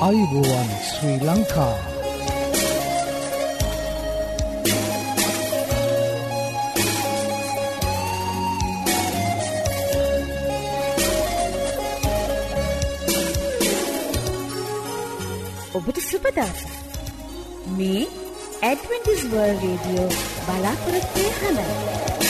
අයිබෝවන් ශ්‍රී ලංකා ඔබට සුපදස මේ ඇඩවෙන්ටිස් වර්ල් රේඩියෝ බලාපොරොත්වය හඬ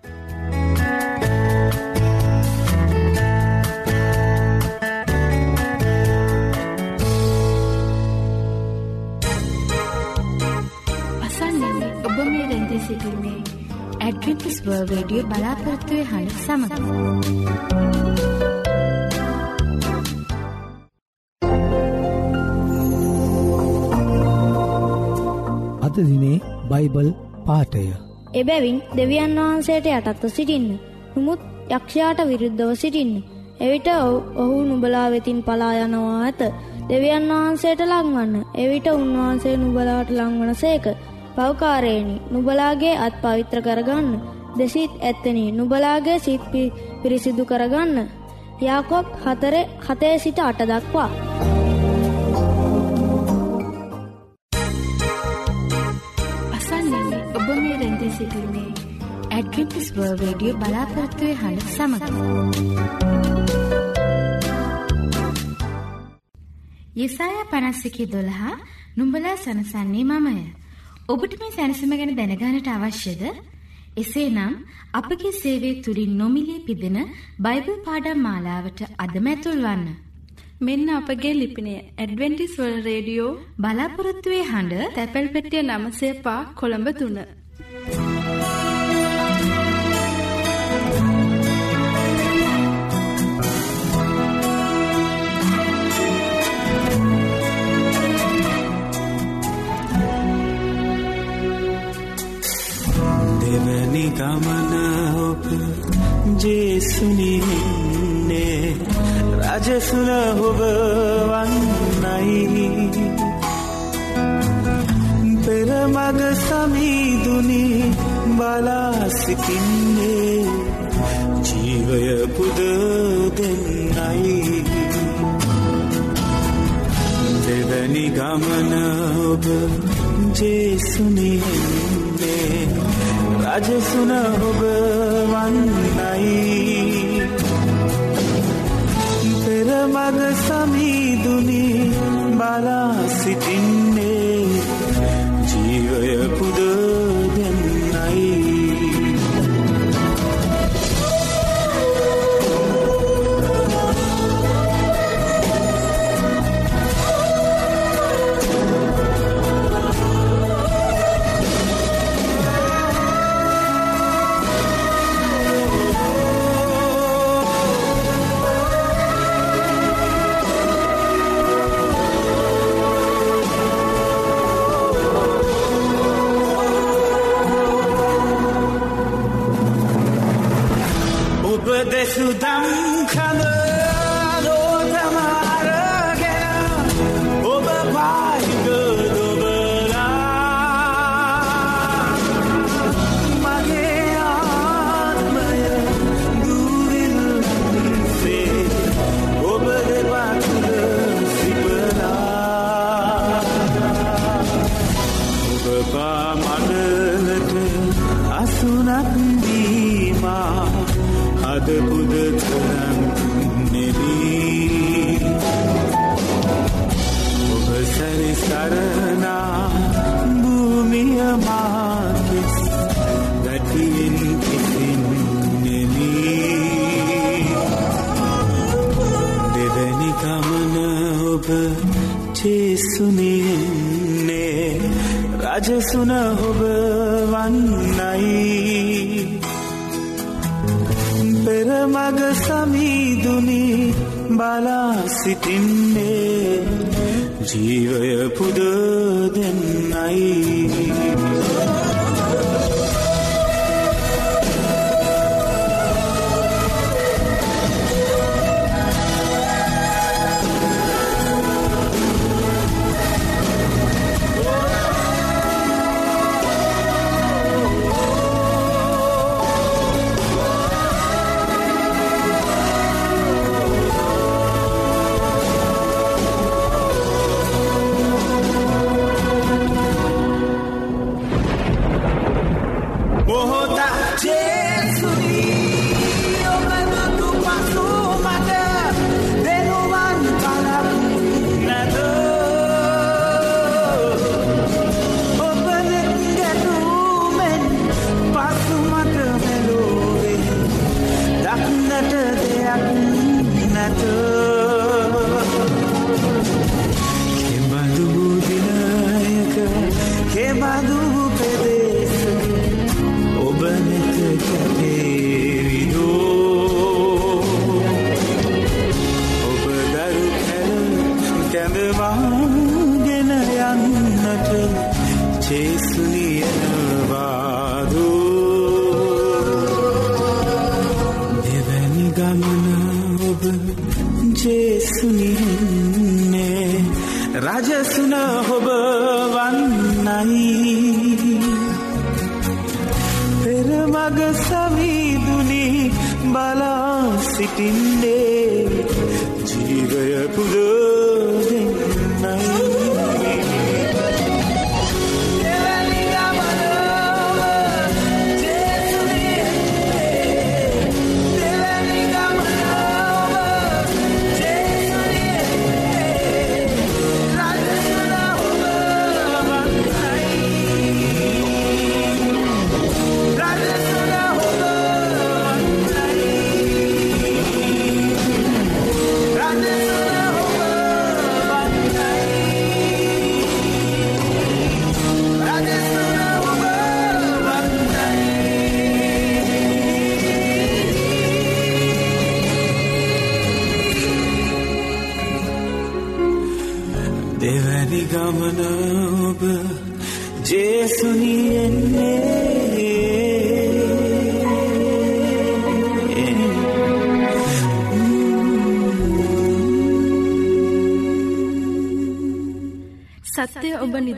සිටින්නේ ඇඩ්වෙන්ටිස් වර්ල් රේඩියෝ බලාපොරත්තුවය හඬ සමඟ. අද දිනේ බයිබල් පාටය එබැවින් දෙවියන් වහන්සේට යටත්ව සිටින්න. නමුත් යක්ෂයාට විරුද්ධව සිටින්න. එවිට ඔහු නුබලා වෙතින් පලා යනවා ඇත. දෙවියන් වහන්සේට ලංවන්න. එවිට උන්වහන්සේ නුබලාට ලංවන සේක. පවකාරේනි නුබලාගේ අත් පවිත්‍ර කරගන්න. දෙසිත් ඇත්තනි. නුබලාගේ සිත් පිරිසිදු කරගන්න. යාකොබ් හතර හතේ සිට අට දක්වා. අසන්නන්නේ ඔබ මේ රැඳී සිටින්නේ ඇඩ්වෙන්ටිස් වර්ල් රේඩියෝ බලාපොරොත්තුවේ හඬ සමඟ යෙසාය 51 12 නුඹලා සනසන්නේ මමය. ඔබට මේ සැනසීම ගැන දැනගන්නට අවශ්‍යද? එසේනම් අපගේ සේවය තුලින් නොමිලේ පිදෙන බයිබල් පාඩම් මාලාවට අදම ඇතුල්වන්න. මෙන්න අපගේ ලිපිනය ඇඩවෙන්ටිස් වර්ල්ඩ් රේඩියෝ බලාපොරොත්තු වෙ හඬ තැපැල් පෙට්ටිය 905 කොළඹ 3. ගමන ඔබ ජේසුනින්නේ රජසුන ඔබ වන්නයි. පෙරමග සමීදුනි බලාසිතින්නේ ජීවය පුද දෙන්නයි. දෙවැනි ගමන ඔබ ජේසුනින්නේ රජසුන ඔබ වන්නයි. පෙරමග සමීදුනි බලා සිටින්නේ සසුනක් වීමා අදබුද තුරන් නෙවී ඔබ සැරිසරනා භූමිය මාකෙස් දැටියෙන් කිසින් නෙවී දෙවැනි ගමන ඔබ චේසුනියෙන් රජසුන හොබ වන්නයි. පෙරමග සමීදුනි බලා සිටින්නේ. ජීවය පුද දෙන්නයි.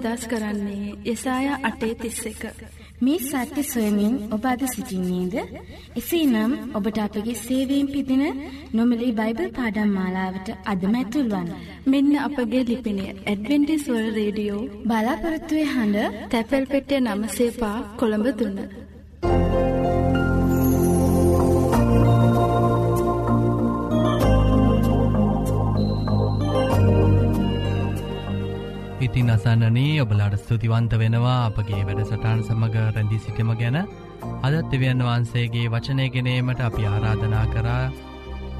නිදස් කරන්නේ යසාය අටේ තිස්ස එක. මේ සත්‍ය සොයමින් ඔබ අද සිසිින්නේද. එසේ නම් ඔබට අපගේ සේවීම් පිදින නොමලි බයිබල් පාඩම් මාලාවට අදමැතුල්වන්. මෙන්න අපගේ ලිපිනය ඇඩවෙන්ටිස්වල් රේඩියෝ බලාපොරත්තුවය හඬ තැපැල් පෙටිය නම සේපා කොළඹ දුන්න. ඉතින් අසන්නනී ඔබලාට ස්තුතිවන්ත වෙනවා අපගේ වැඩ සටාන් සමඟ රැඳී සිටම ගැන. අදත් දෙවියන් වහන්සේගේ වචනයගෙනීමට අපි ආරාධනා කරා.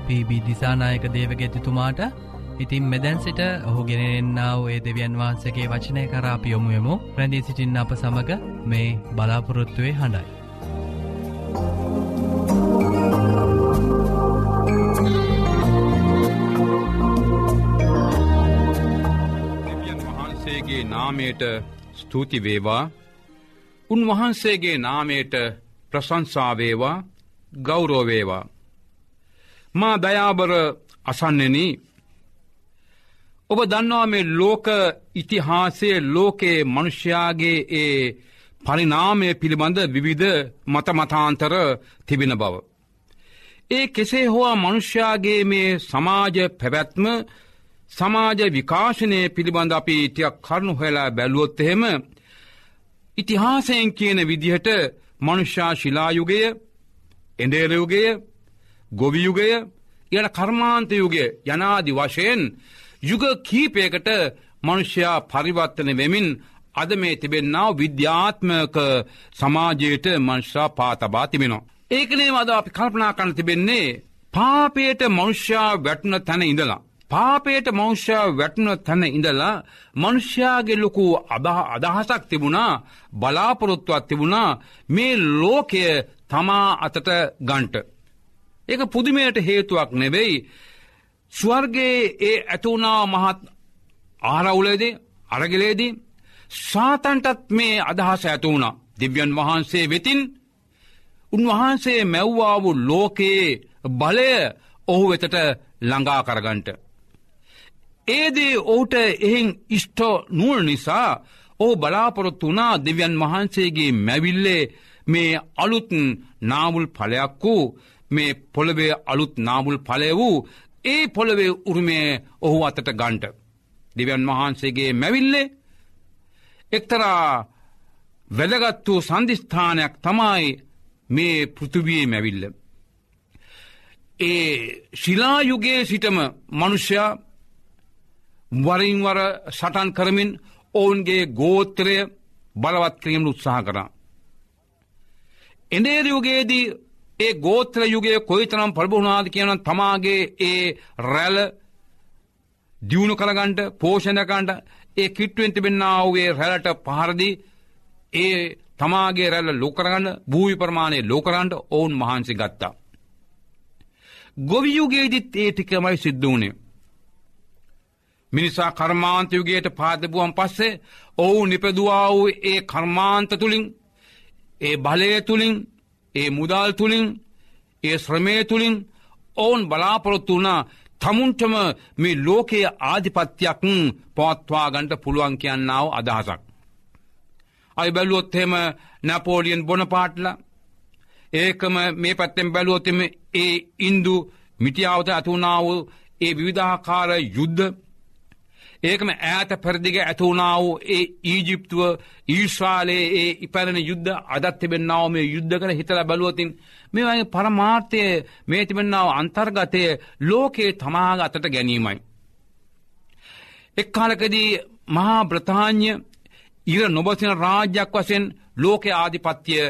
පිබි දිසානායක දේවගෙතිතුමාට. ඉතින් මෙදැන් සිට ඔහු ගෙනෙන්න්නාව ඒ දෙවියන් වහන්සගේ වචනය කරාපි යොමුයමු ප්‍රැඳී සිටින්න අප සමඟ මේ බලාපොරොත්තුවේ හඬයි. නාමයට ස්තුතිවේවා උන්වහන්සේගේ නාමයට ප්‍රසංසාවේවා ගෞරෝවේවා. මා දයාබර අසන්නෙන ඔබ දන්නවා මේ ලෝක ඉතිහාසය ලෝකයේ මනුෂ්‍යයාගේ ඒ පරිනාමය පිළිබඳ විවිධ මතමතාන්තර තිබෙන බව. ඒ කෙසේ හෝවා මනුෂ්‍යයාගේ මේ සමාජ පැවැත්ම සමාජ විකාශනය පිළිබඳ අපි ටියක් කරුණු හොලා බැලුවොත් එහෙම ඉතිහාසයෙන් කියන විදිහට මනුෂ්‍යා ශිලායුගය එඩේරයුගය ගොවියුගය යට කර්මාන්තයුගේ යනාදි වශයෙන් යුග කීපයකට මනුෂ්‍යයා පරිවර්තන වෙමින් අද මේ තිබෙන්නාව විද්‍යාත්මක සමාජයට මංශ්‍රා පාතබා තිබෙනවා. ඒකනේ වද අපි කල්පනා කන්න තිබෙන්නේ පාපයට මනුෂ්‍යා වැටුන තැන ඉඳලා. පාපයට මෞෂ්‍යා වැටුන තැන ඉඳලා මනුෂ්‍යයාගේ ලොකු අදහසක් තිබුණා බලාපොරොත්තුවත් තිබුණා මේ ලෝකය තමා අතට ගන්ට. ඒක පුදුමයට හේතුවක් නෙවෙයි ස්වර්ගේ ඒ ඇතුනා මහත් ආරවුලේදී අරගලේදී සාතන්ටත් මේ අදහස ඇතුවුණ දිව්‍යන් වහන්සේ වෙතින් උන්වහන්සේ මැව්වාවු ලෝකයේ බලය ඔහු වෙතට ළඟා කරගන්ට. ඒදේ ඔහුට එහෙන් ඉෂ්ටෝ නුවල් නිසා ඕ බලාපොරොත්තු වනා දෙවියන් වහන්සේගේ මැවිල්ලේ මේ අලුත් නාමුල් පලයක් වූ මේ පොළවේ අලුත් නාමුල් පලය වූ ඒ පොළවේ උරුමේ ඔහු අතට ගන්ට. දෙවියන් වහන්සේගේ මැවිල්ලේ එක්තරා වැදගත් වූ සන්ධිස්ථානයක් තමයි මේ පෘතුවයේ මැවිල්ල. ඒ ශිලායුගේ සිටම මනුෂ්‍යයා වරින්වර සටන් කරමින් ඔවුන්ගේ ගෝත්‍රය බලවත් කිරීම උත්සාහ කරා. එනේරයුගේදී ඒ ගෝත්‍ර යුගේ කොයිතරම් ප්‍රභුණාද කියන තමාගේ ඒ රැල දියුණු කරගන්ට පෝෂණකන්ට ඒ කිට්ටුවෙන් තිබෙන්න්නාවගේ රැලට පහරදී ඒ තමාගේ රැල්ල ලෝකරගන්න භූවි ප්‍රමාණය ලෝකරන්ට ඔවුන් මහන්සි ගත්තා. ගොවියුගේදිත් ඒ ටිකමයි සිද්ධ වනේ. මිනිසා කර්මාන්තයුගේට පාදබුවන් පස්සේ ඔවු නිපදවා වූ ඒ කර්මාන්ත තුළින් ඒ බලය තුළින් ඒ මුදල් තුළින් ඒ ශ්‍රමය තුළින් ඔවුන් බලාපොරොත්තු වනා තමුන්ටම මේ ලෝකයේ ආධිපත්‍යයක් පවත්වා ගන්ට පුළුවන් කියන්නාව අදහසක්. අයි බැලුවොත්හෙම නැපෝලියන් බොනපාටල ඒකම මේ පැත්තෙන් බැලුවොත්තම ඒ ඉන්දු මිටියාවත ඇතුනාව ඒ විවිධාකාර යුද්ධ ඒකම ඈත පෙරදිග ඇතුවනාව ඒ ඊජිප්තුව ඊශ්වාලයේ ඒ ඉපැරණ යුද්ධ අදත් තිබෙන්නාව මේ යුද්ධ කර හිතල බැලුවතින් මේ වගේ පරමාර්ථය මේ තිබෙන්නාව අන්තර්ගතය ලෝකයේ තමාග අතට ගැනීමයි. එක්කාලකදී මහා බ්‍රතාාඥ ඉර නොබසින රාජ්‍යයක් වසෙන් ලෝක ආධිපත්‍යය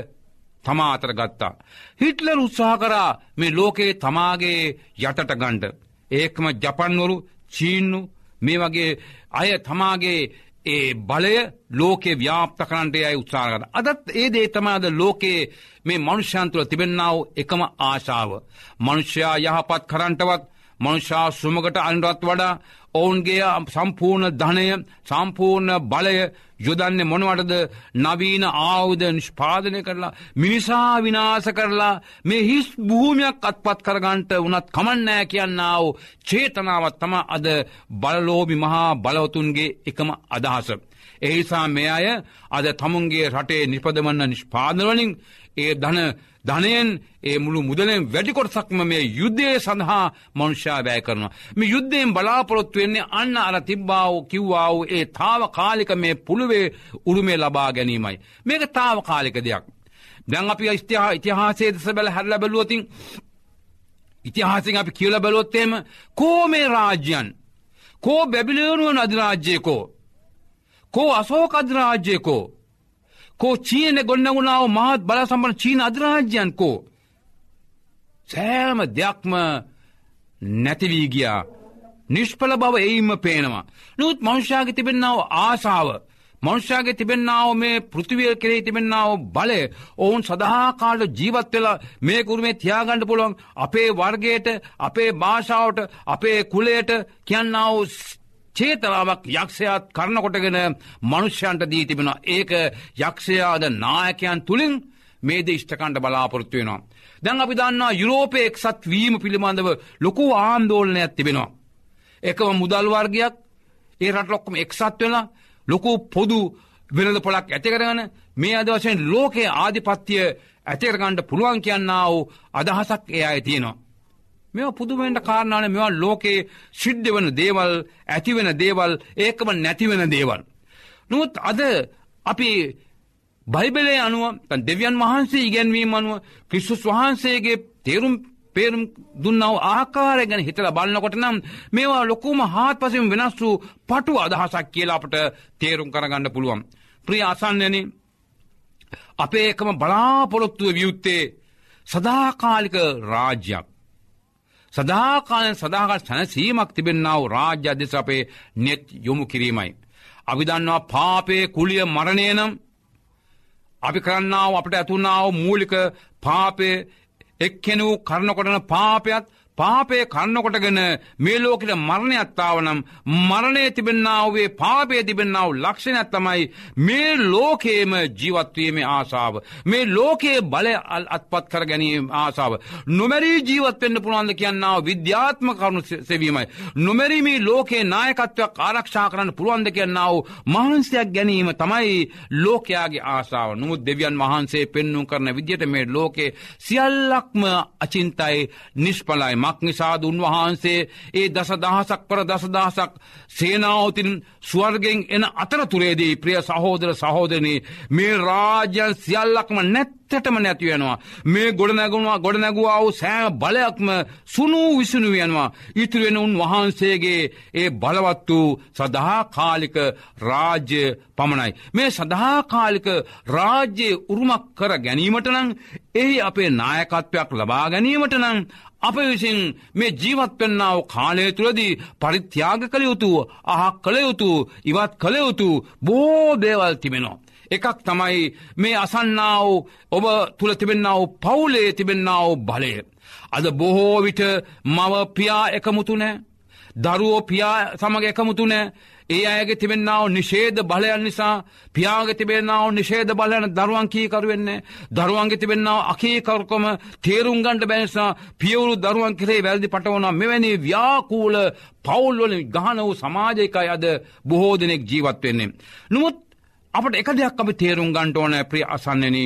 තමා අතර ගත්තා. හිටලර් උත්සාහ කරා මේ ලෝකයේ තමාගේ යටට ගණ්ඩ. ඒකම ජපන්වරු චීන්නු මේ වගේ අය තමාගේ ඒ බලය ලෝකේ ව්‍යාප්ත කරන්ට අයි උත්සාහකත. අදත් ඒ දේ තමාද ලෝකයේ මේ මනුෂ්‍යන්තුල තිබෙන්න්නාව එකම ආශාව. මනුෂ්‍යයා යහපත් කරන්ටවත් මනුෂ්‍යා සුමකට අන්රත් වඩා ඔවුන්ගේ සම්පූර්ණ ධනය සම්පූර්ණ බලය යොදන්නේ මොනවටද නවීන ආවුද නිෂ්පාදනය කරලා මිනිසා විනාස කරලා මේ හිස් භූමයක් අත්පත් කරගන්ට වනත් කමන්නෑ කියන්නාව චේතනාවත් තම අද බලලෝබි මහා බලවතුන්ගේ එකම අදහස. එහිසා මේ අය අද තමුන්ගේ රටේ නිපදවන්න නිෂ්පාදවලින් ඒ ධන ධනයෙන් ඒ මුළු මුදලෙන් වැඩිකොටසක්ම මේ යුද්ධය සඳහා මනුෂ්‍යා වැෑ කරනවා. මේ යුද්ධයෙන් බලාපොරොත්තු වෙන්නේ අන්න අර තිබ්බාව කිව්වාව ඒ තාව කාලික මේ පුළුවේ උරුමේ ලබා ගැනීමයි. මේක තාව කාලික දෙයක්. දැන් අපි ස්තිහා ඉතිහාසේ දෙස බැල හැරල බැලුවතින් ඉතිහාසින් අපි කියල බැලොත්තේම කෝ මේ රාජ්‍යන් කෝ බැබිලේනුවන් අධිරාජ්‍යයකෝ කෝ අසෝක අධිරාජ්‍යයකෝ කෝ චීන ගොන්නගුණාව මහත් බල සම්පන චීන අධරාජ්‍යයන් කෝ. සෑම දෙයක්ම නැතිවී ගියා. නිෂ්පල බව එයිම පේනවා. නොත් මංශාග තිබෙන්නාව ආසාාව. මංශාගේ තිබෙන්නාව මේ පෘතිවය කෙරේ තිබෙන්නාව බලය ඔවුන් සඳහාකාලට ජීවත් වෙලා මේ කුරුමේ තියාගණඩ පුළුවන් අපේ වර්ගයට අපේ භාෂාවට අපේ කුලයට කියන්නාව චේතනාවක් යක්ෂයාත් කරනකොටගෙන මනුෂ්‍යන්ට දී තිබෙන ඒක යක්ෂයාද නායකයන් තුළින් මේද ඉෂ්ටකණ්ඩ බලාපොරොත්තු වෙනවා. දැන් අපි දන්නා යුරෝපය එක්සත් වීම පිළිබඳව ලොකු ආන්දෝලනයක් තිබෙනවා. එකම මුදල් වර්ගයක් ඒ රට ලොක්කම එක්සත් වෙලා ලොකු පොදු වෙනද පොලක් ඇතිකරගන මේ අද වශයෙන් ලෝකයේ ආධිපත්තිය ඇතිකරගණ්ඩ පුළුවන් කියන්නා වූ අදහසක් ඒ අය තියෙනවා. මෙ පුදුමෙන්ට කාරණාන මෙවා ලෝකයේ සිද්ධ වන දේවල් ඇතිවෙන දේවල් ඒකම නැතිවෙන දේවල්. නොත් අද අපි බයිබලේ අනුව දෙවියන් වහන්සේ ඉගැන්වීම අනුව ක්‍රිස්සුස් වහන්සේගේ තේරුම් පේරුම් දුන්නාව ආකාරය ගැන හිතල බලන්නකොට නම් මේවා ලොකුම හාත් පසම වෙනස් වූ පටු අදහසක් කියලා අපට තේරුම් කරගන්න පුළුවන්. ප්‍රිය අසන්නන අපේ එකම බලාපොරොත්තුව වියුත්තේ සදාකාලික රාජ්‍යයක්. සදාකාලෙන් සදාකල් සැනසීමක් තිබෙන්න්නාව රාජ්‍ය අධ්‍යස අපේ නෙත් යොමු කිරීමයි. අවිදන්නවා පාපේ කුලිය මරණයනම් අපි කරන්නාව අපට ඇතුන්නාව මූලික පාපය එක්කෙනූ කරනකොටන පාපයත් පාපය කන්නකොටගෙන මේ ලෝකට මරණයත්තාවනම් මරණය තිබෙන්නාවේ පාපය තිබෙන්නාව ලක්ෂණයක් තමයි මේ ලෝකේම ජීවත්වීමේ ආසාාව. මේ ලෝකයේ බලය අල් අත්පත් කර ගැනීම ආසාාව. නොමැරී ජීවත්වෙන්න පුළුවන්ද කියන්නාව විද්‍යාත්ම කරුණු සෙවීමයි. නොමැරීමේ ලෝකයේ නායකත්වයක් ආරක්ෂා කරන්න පුළුවන්ද කියන්නාව මහන්සයක් ගැනීම තමයි ලෝකයාගේ ආසාාව නොමුත් දෙවියන් වහන්සේ පෙන්නුම් කරන විදිට මේ ලෝකේ සියල්ලක්ම අචින්තයි නිෂ්පලයි මක් නිසාද උන්වහන්සේ ඒ දස දහසක් පර දසදහසක් සේනාවතින් ස්වර්ගෙන් එන අතරතුරේදී ප්‍රිය සහෝදර සහෝදරනී මේ රාජ්‍යන් සියල්ලක්ම නැත් ඇත්තටම නැතිවෙනවා. මේ ගොඩනැගුණවා ගොඩනැගුවාව සෑම බලයක්ම සුනූ විසුණු වෙනවා. ඉතුරුවෙන උන් වහන්සේගේ ඒ බලවත් වූ සදහාකාලික රාජ්‍ය පමණයි. මේ සදහාකාලික රාජ්‍යයේ උරුමක් කර ගැනීමට නං එහි අපේ නායකත්වයක් ලබා ගැනීමට නං අප විසින් මේ ජීවත්වෙන්නාව කාලය තුළදී පරිත්‍යාග කළ යුතු අහක් කළ යුතු ඉවත් කළ යුතු බෝ දේවල් තිබෙනවා. එකක් තමයි මේ අසන්නාව ඔබ තුළ තිබෙන්නාව පවුලේ තිබෙන්නාව බලය. අද බොහෝ විට මව පියා එකමුතුනෑ. දරුවෝ පියා සමග එකමුතුනෑ. ඒ අයගේ තිබෙන්නාව නිශේද බලයන් නිසා පියාග තිබෙන්නාව නිශේද බලයන දරුවන් කීකරුවෙන්නේ. දරුවන්ගේ තිබෙන්නාව අකීකරුකොම තේරුම්ගන්ට බැනිසා පියවුරු දරුවන් කරේ වැල්දි පටවන මෙවැනි ව්‍යාකූල පවුල්වලින් ගහන වූ සමාජයකයි අද බොහෝ දෙනෙක් ජීවත් වෙන්නේ. නමුත් අපට එක දෙයක් අපි තේරුම් ගන්ට ඕන ප්‍රිය අසන්නන.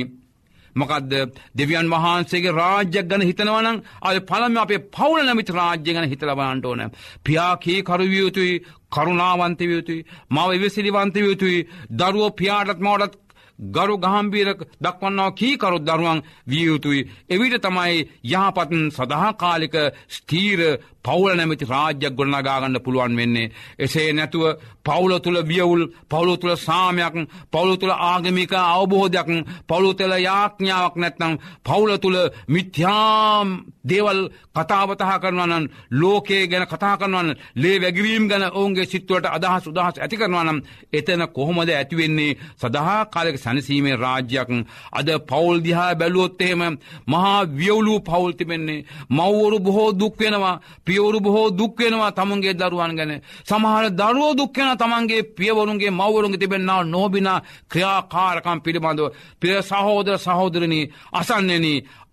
මොකක්ද දෙවියන් වහන්සේගේ රාජ්‍යයක් ගැන හිතනවනම් අය පළම අපේ පවුල නමිත රාජ්‍ය ගැන හිතලබන්නට ඕන. පියාකී කරුවියයුතුයි කරුණාවන්තවියයුතුයි මව ඉවසිලිවන්තවියයුතුයි දරුවෝ පියාටත් මවටත් ගරු ගහම්බීර දක්වන්නාව කීකරුත් දරුවන් වියයුතුයි. එවිට තමයි යහපතන් සදහාකාලික ස්තීර පවුල නැමති රාජ්‍යයක් ගොඩනගාගන්න පුළුවන් වෙන්නේ. එසේ නැතුව පවුල තුළ වියවුල් පවුලු තුළ සාමයක් පවුලු තුළ ආගමික අවබෝධයක් පවුලු තුළ යාඥාවක් නැත්නම් පවුල තුළ මිත්‍යාම් දේවල් කතාවතහ කරනවනන් ලෝකයේ ගැන කතා කරනවන්න ලේ වැගවීම් ගැන ඔවුන්ගේ සිත්තුවට අදහස් උදහස් ඇති කරනවනම් එතන කොහොමද ඇතිවෙන්නේ සඳහා කාලක සැනසීමේ රාජ්‍යයක්. අද පවුල් දිහා බැලුවොත්තේම මහා වියවුලු පවුල්තිබෙන්නේ මව්වරු බොහෝ දුක්වෙනවා පියවරු බොහෝ දුක්වෙනවා තමුන්ගේ දරුවන් ගැන. සමහර දරුවෝ දුක්වෙන තමන්ගේ පියවරුන්ගේ මවරුන්ගේ තිබෙන්න්නාව නෝබිනා ක්‍රියාකාරකම් පිළිබඳව පිය සහෝදර සහෝදරණී අසන්නන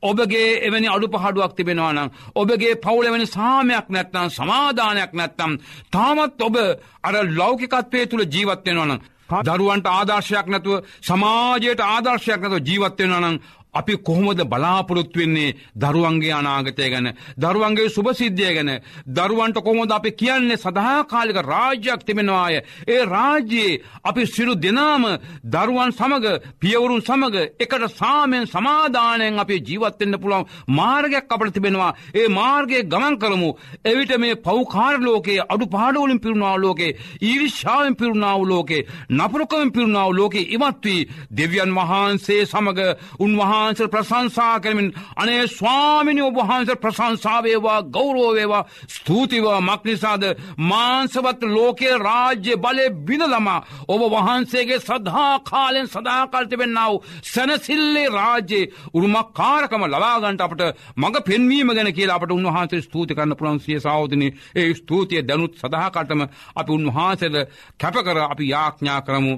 ඔබගේ එවැනි අඩු පහඩුවක් තිබෙනවානම් ඔබගේ පවුලවැනි සාමයක් නැත්නම් සමාධානයක් නැත්තම් තාමත් ඔබ අර ලෞකිකත්වය තුළ ජීවත්වෙනවනම් දරුවන්ට ආදර්ශයක් නැතුව සමාජයට ආදර්ශයක් නැතුව ජීවත්වෙනවනම් අපි කොහොමද බලාපොරොත්තු වෙන්නේ දරුවන්ගේ අනාගතය ගැන දරුවන්ගේ සුභසිද්ධිය ගැන? දරුවන්ට කොහොමද අපි කියන්නේ සදාකාලික රාජ්‍යයක් තිබෙනවාය? ඒ රාජ්‍යයේ අපි සිරු දෙනාම දරුවන් සමග පියවරුන් සමග එකට සාමෙන් සමාධානයෙන් අපි ජීවත්වෙන්න පුළුවන් මාර්ගයක් අපට තිබෙනවා. ඒ මාර්ගය ගමන් කරමු. එවිට මේ පෞකාර ලෝකයේ අඩු පාඩුවලින් පිරුණාව ලෝකේ ඊවිශ්ාවෙන් පිරුණාව ලෝකේ නපුරකවෙන් පිරුණාව ලෝකේ ඉමත්වී දෙවියන් වහන්සේ සමග උන්වහා වහන්සේ ප්‍රශංසා කරමින් අනේ ස්වාමිනි ඔබ වහන්සේ ප්‍රශංසාවේවා ගෞරෝවේවා ස්තුතිවා මක්නිසාද මාංසවත් ලෝකයේ රාජ්‍ය බලය බිනදමා ඔබ වහන්සේගේ සදහා කාලෙන් සදාකල්තිබෙන්නාව සැනසිල්ලේ රාජ්‍යයේ උරුමක්කාරකම ලබාගන්ට අපට මඟ පෙන්වීම ගැන කියලා අපට උන්වහන්සේ ස්තුති කරන්න පුළන්සිය සෞදනි ඒ ස්තුතිය දැනුත් සදහකටම අපි උන්වහන්සේද කැපකර අපි යාඥා කරමු.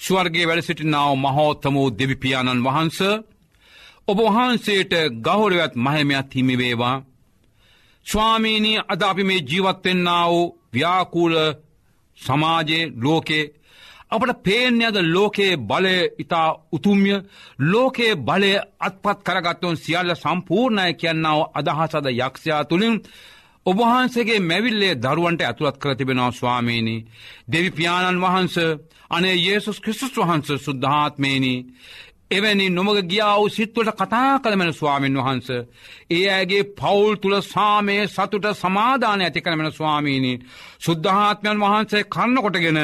ස්වර්ගේ වැඩ සිටිනාව මහෝත්තමූ දෙවිපාණන් වහන්ස ඔබ වහන්සේට ගෞරවත් මහමයක් හිමිවේවා. ස්වාමීනී අද අපි මේ ජීවත්වෙන්නාව ව්‍යාකූල සමාජයේ ලෝකේ අපට පේන්යද ලෝකයේ බලය ඉතා උතුම්ය ලෝකයේ බලය අත්පත් කරගත්තුන් සියල්ල සම්පූර්ණය කියන්නාව අදහසද යක්ෂයා තුළින් ඔබහන්සගේ මැවිල්ලේ දරුවන්ට ඇතුළත් කර තිබෙනවා ස්වාමීණී දෙවිපාණන් වහන්ස අනේ ඒසුස් ක්‍රිස්තුස් වහන්ස සුද්ධාත්මේනී එවැනි නොමග ගියාව සිත්වට කතා කළමෙන ස්වාමීන් වහන්ස. ඒ ඇගේ පවුල් තුළ සාමය සතුට සමාධාන ඇති කරමෙන ස්වාමීණී. සුද්ධාත්මයන් වහන්සේ කන්න කොටගෙන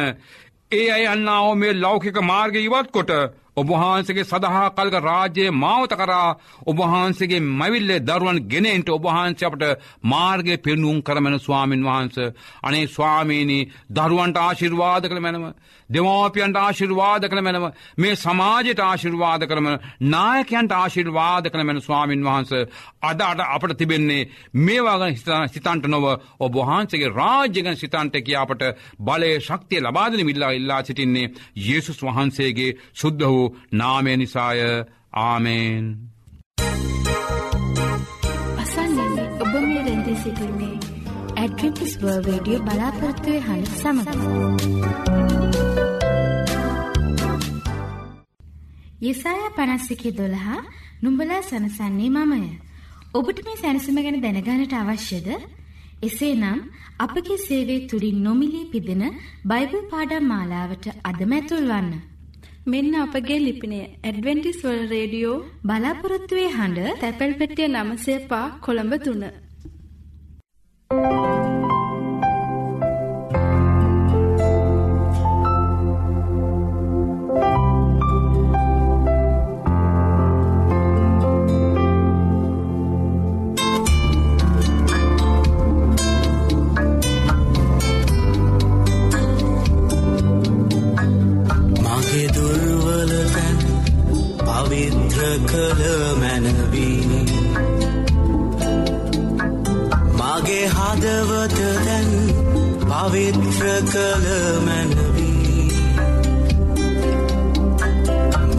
ඒ අය අන්නාව මේ ලෞකික මාර්ග ඉවත් කොට ඔබහන්සගේ සඳහා කල්ග රාජ්‍යය මාවත කරා ඔබහන්සගේ මැවිල්ලේ දරුවන් ගෙනෙන්ට ඔබහන්ස අපට මාර්ගය පෙන්නුම් කරමෙන ස්වාමීන් වහන්ස. අනේ ස්වාමීණී දරුවන්ට ආශිර්වාද කළ මැනම දෙමාපියන්ට ආශිර්වාද කළ මැනව මේ සමාජයට ආශිර්වාද කරම නායකයන්ට ආශිර්වාද කළ මැන ස්වාමීන් වහන්ස. අද අට අපට තිබෙන්නේ මේවාගන සිතන්ට නොව ඔබහන්සගේ රාජ්‍යගන සිතන්ට කියාපට බලය ශක්තිය ලබාදන මිල්ලා ඉල්ලා සිටින්නේ යේසුස් වහන්සේගේ සුද්ධ වූ නාමය නිසාය ආමේන්. අසන්නන්නේ ඔබ මේ රැඳී සිටින්නේ ඇඩ්වෙන්ටිස් වර්වේඩියෝ බලාපොරත්තුවය හන සමඟ. යෙසායා පනස්සිකේ දොළහා නුඹලා සනසන්නේ මමය. ඔබට මේ සැනසම ගැන දැනගානට අවශ්‍යද? එසේ නම් අපගේ සේවේ තුළින් නොමිලේ පිදෙන බයිබල් පාඩම් මාලාවට අදමැතුල් වන්න. මෙන්න අපගේ ලිපිනය ඇඩවෙන්ටිස් වල් රේඩියෝ බලාපොරොත්තුවේ හඬ තැපැල් පෙටිය නමසේපා කොළඹ තුන්න. කළ මැනවී. මගේ හදවත දැන් පවිත්‍ර කළ මැනවී.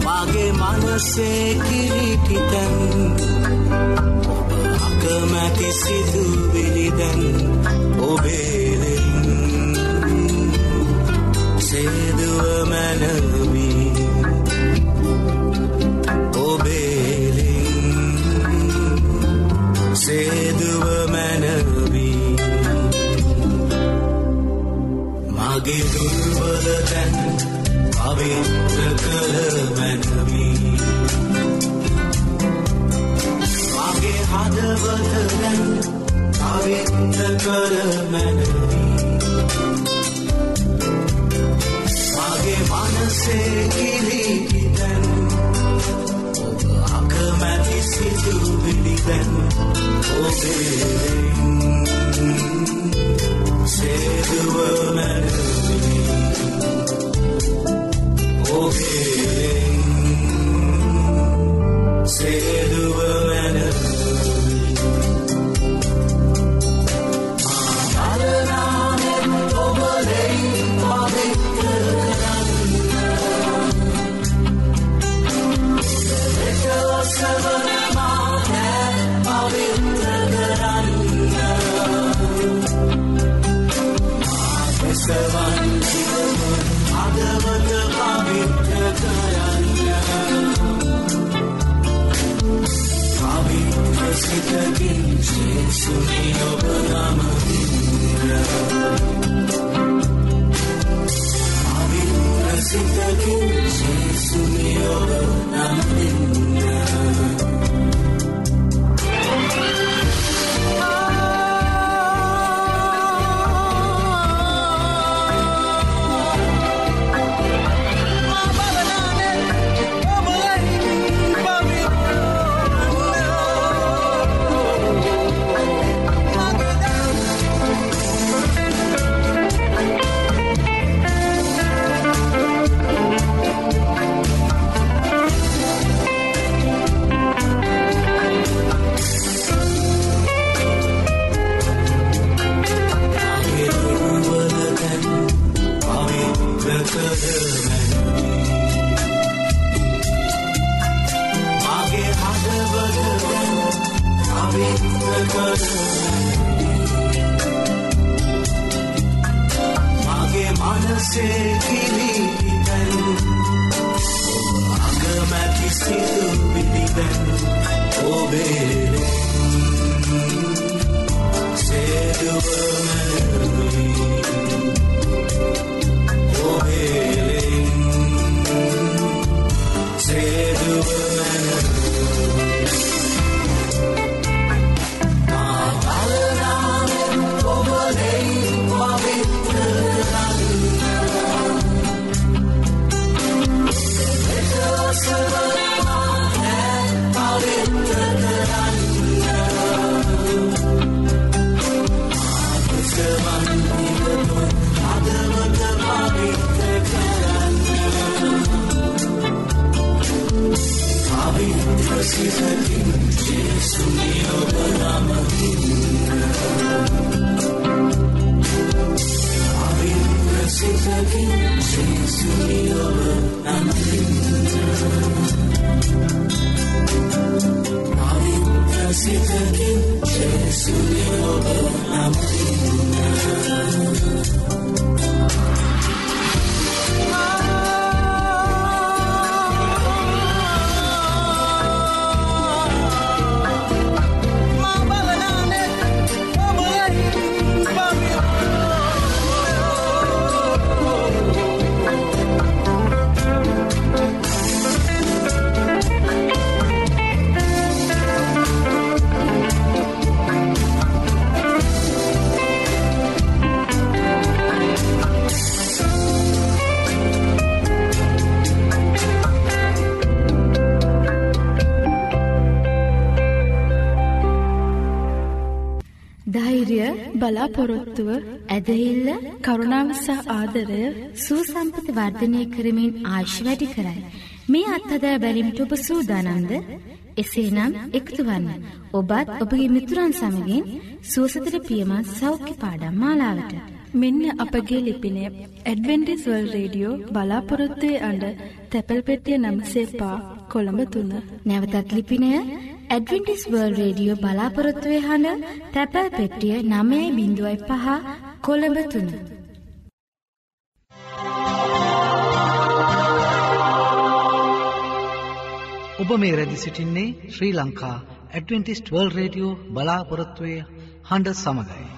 මගේ මනසේ කිරිටිතැන් අකමැති සිදුවිලිදැන් ඔබේලෙන් සේදුව මැනවී. سوی رو به هم බලාපොරොත්තුව ඇදහිල්ල කරුණාව සහ ආදරය සූසම්පති වර්ධනය කරමින් ආශ් වැඩි කරයි. මේ අත්හදා බැලිමිට ඔබ සූදානන්ද එසේනම් එකතු වන්න. ඔබත් ඔබගේ මිතුරන් සමගින් සුවසතර පියමත් සෞඛ්‍ය පාඩම් මාලාවට. මෙන්න අපගේ ලිපිනය ඇඩවෙන්ටිස් වල් රේඩියෝ බලාපොරොත්තුවේ අඩ තැපැල් පෙටිය නම්සේ පා කොළඹ තුන්න. නැවතත් ලිපිනය ඇඩවිටිස් වර්ල් රේඩියෝ බලාපොරොත්තුවේ හඬ තැපැල් පෙට්ටිය නමේ බිඳුවයි පහ කොළඹ තුන්න. ඔබ මේ රැදි සිටින්නේ Sri Lanka Adventist world radio බලාපොරොත්තුවය හඬ සමඟයි.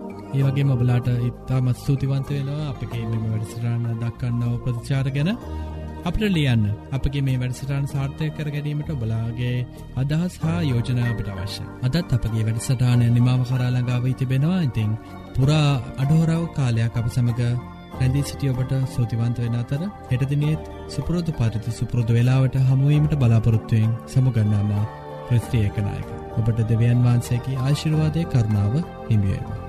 ඒවගේ මබලාට ඉත්තාමත් ස්තුතිවන්ත වෙනවා අපගේ මෙම වැඩසිරාණ දක්කන්නව ප්‍රතිචාර ගැන. අපට ලියන්න අපගේ මේ වැඩසටාන් සාර්ථය කර ගැනීමට බලාගේ අදහස් හා යෝජනාවට අවශ්‍ය අදත් අපගේ වැඩසටානය නිමාව කරාලඟාව තිබෙනවා. ඉතිං පුරා අඩහෝරාව කාලයක් අප සමඟ රැඳී සිටිය ඔබට සෝතිවන්ත වෙන අතර හෙටදිනියත් සුපුරෝධ පරිති සුපුරෘධ වෙලාවට හමුවීමට බලාපොරොත්තුවයෙන් සමුගන්නාම ක්‍රස්තියකනායක ඔබට දෙවියන් වහන්සේකි ආශිර්වාදය කරනාව හිමියේවා.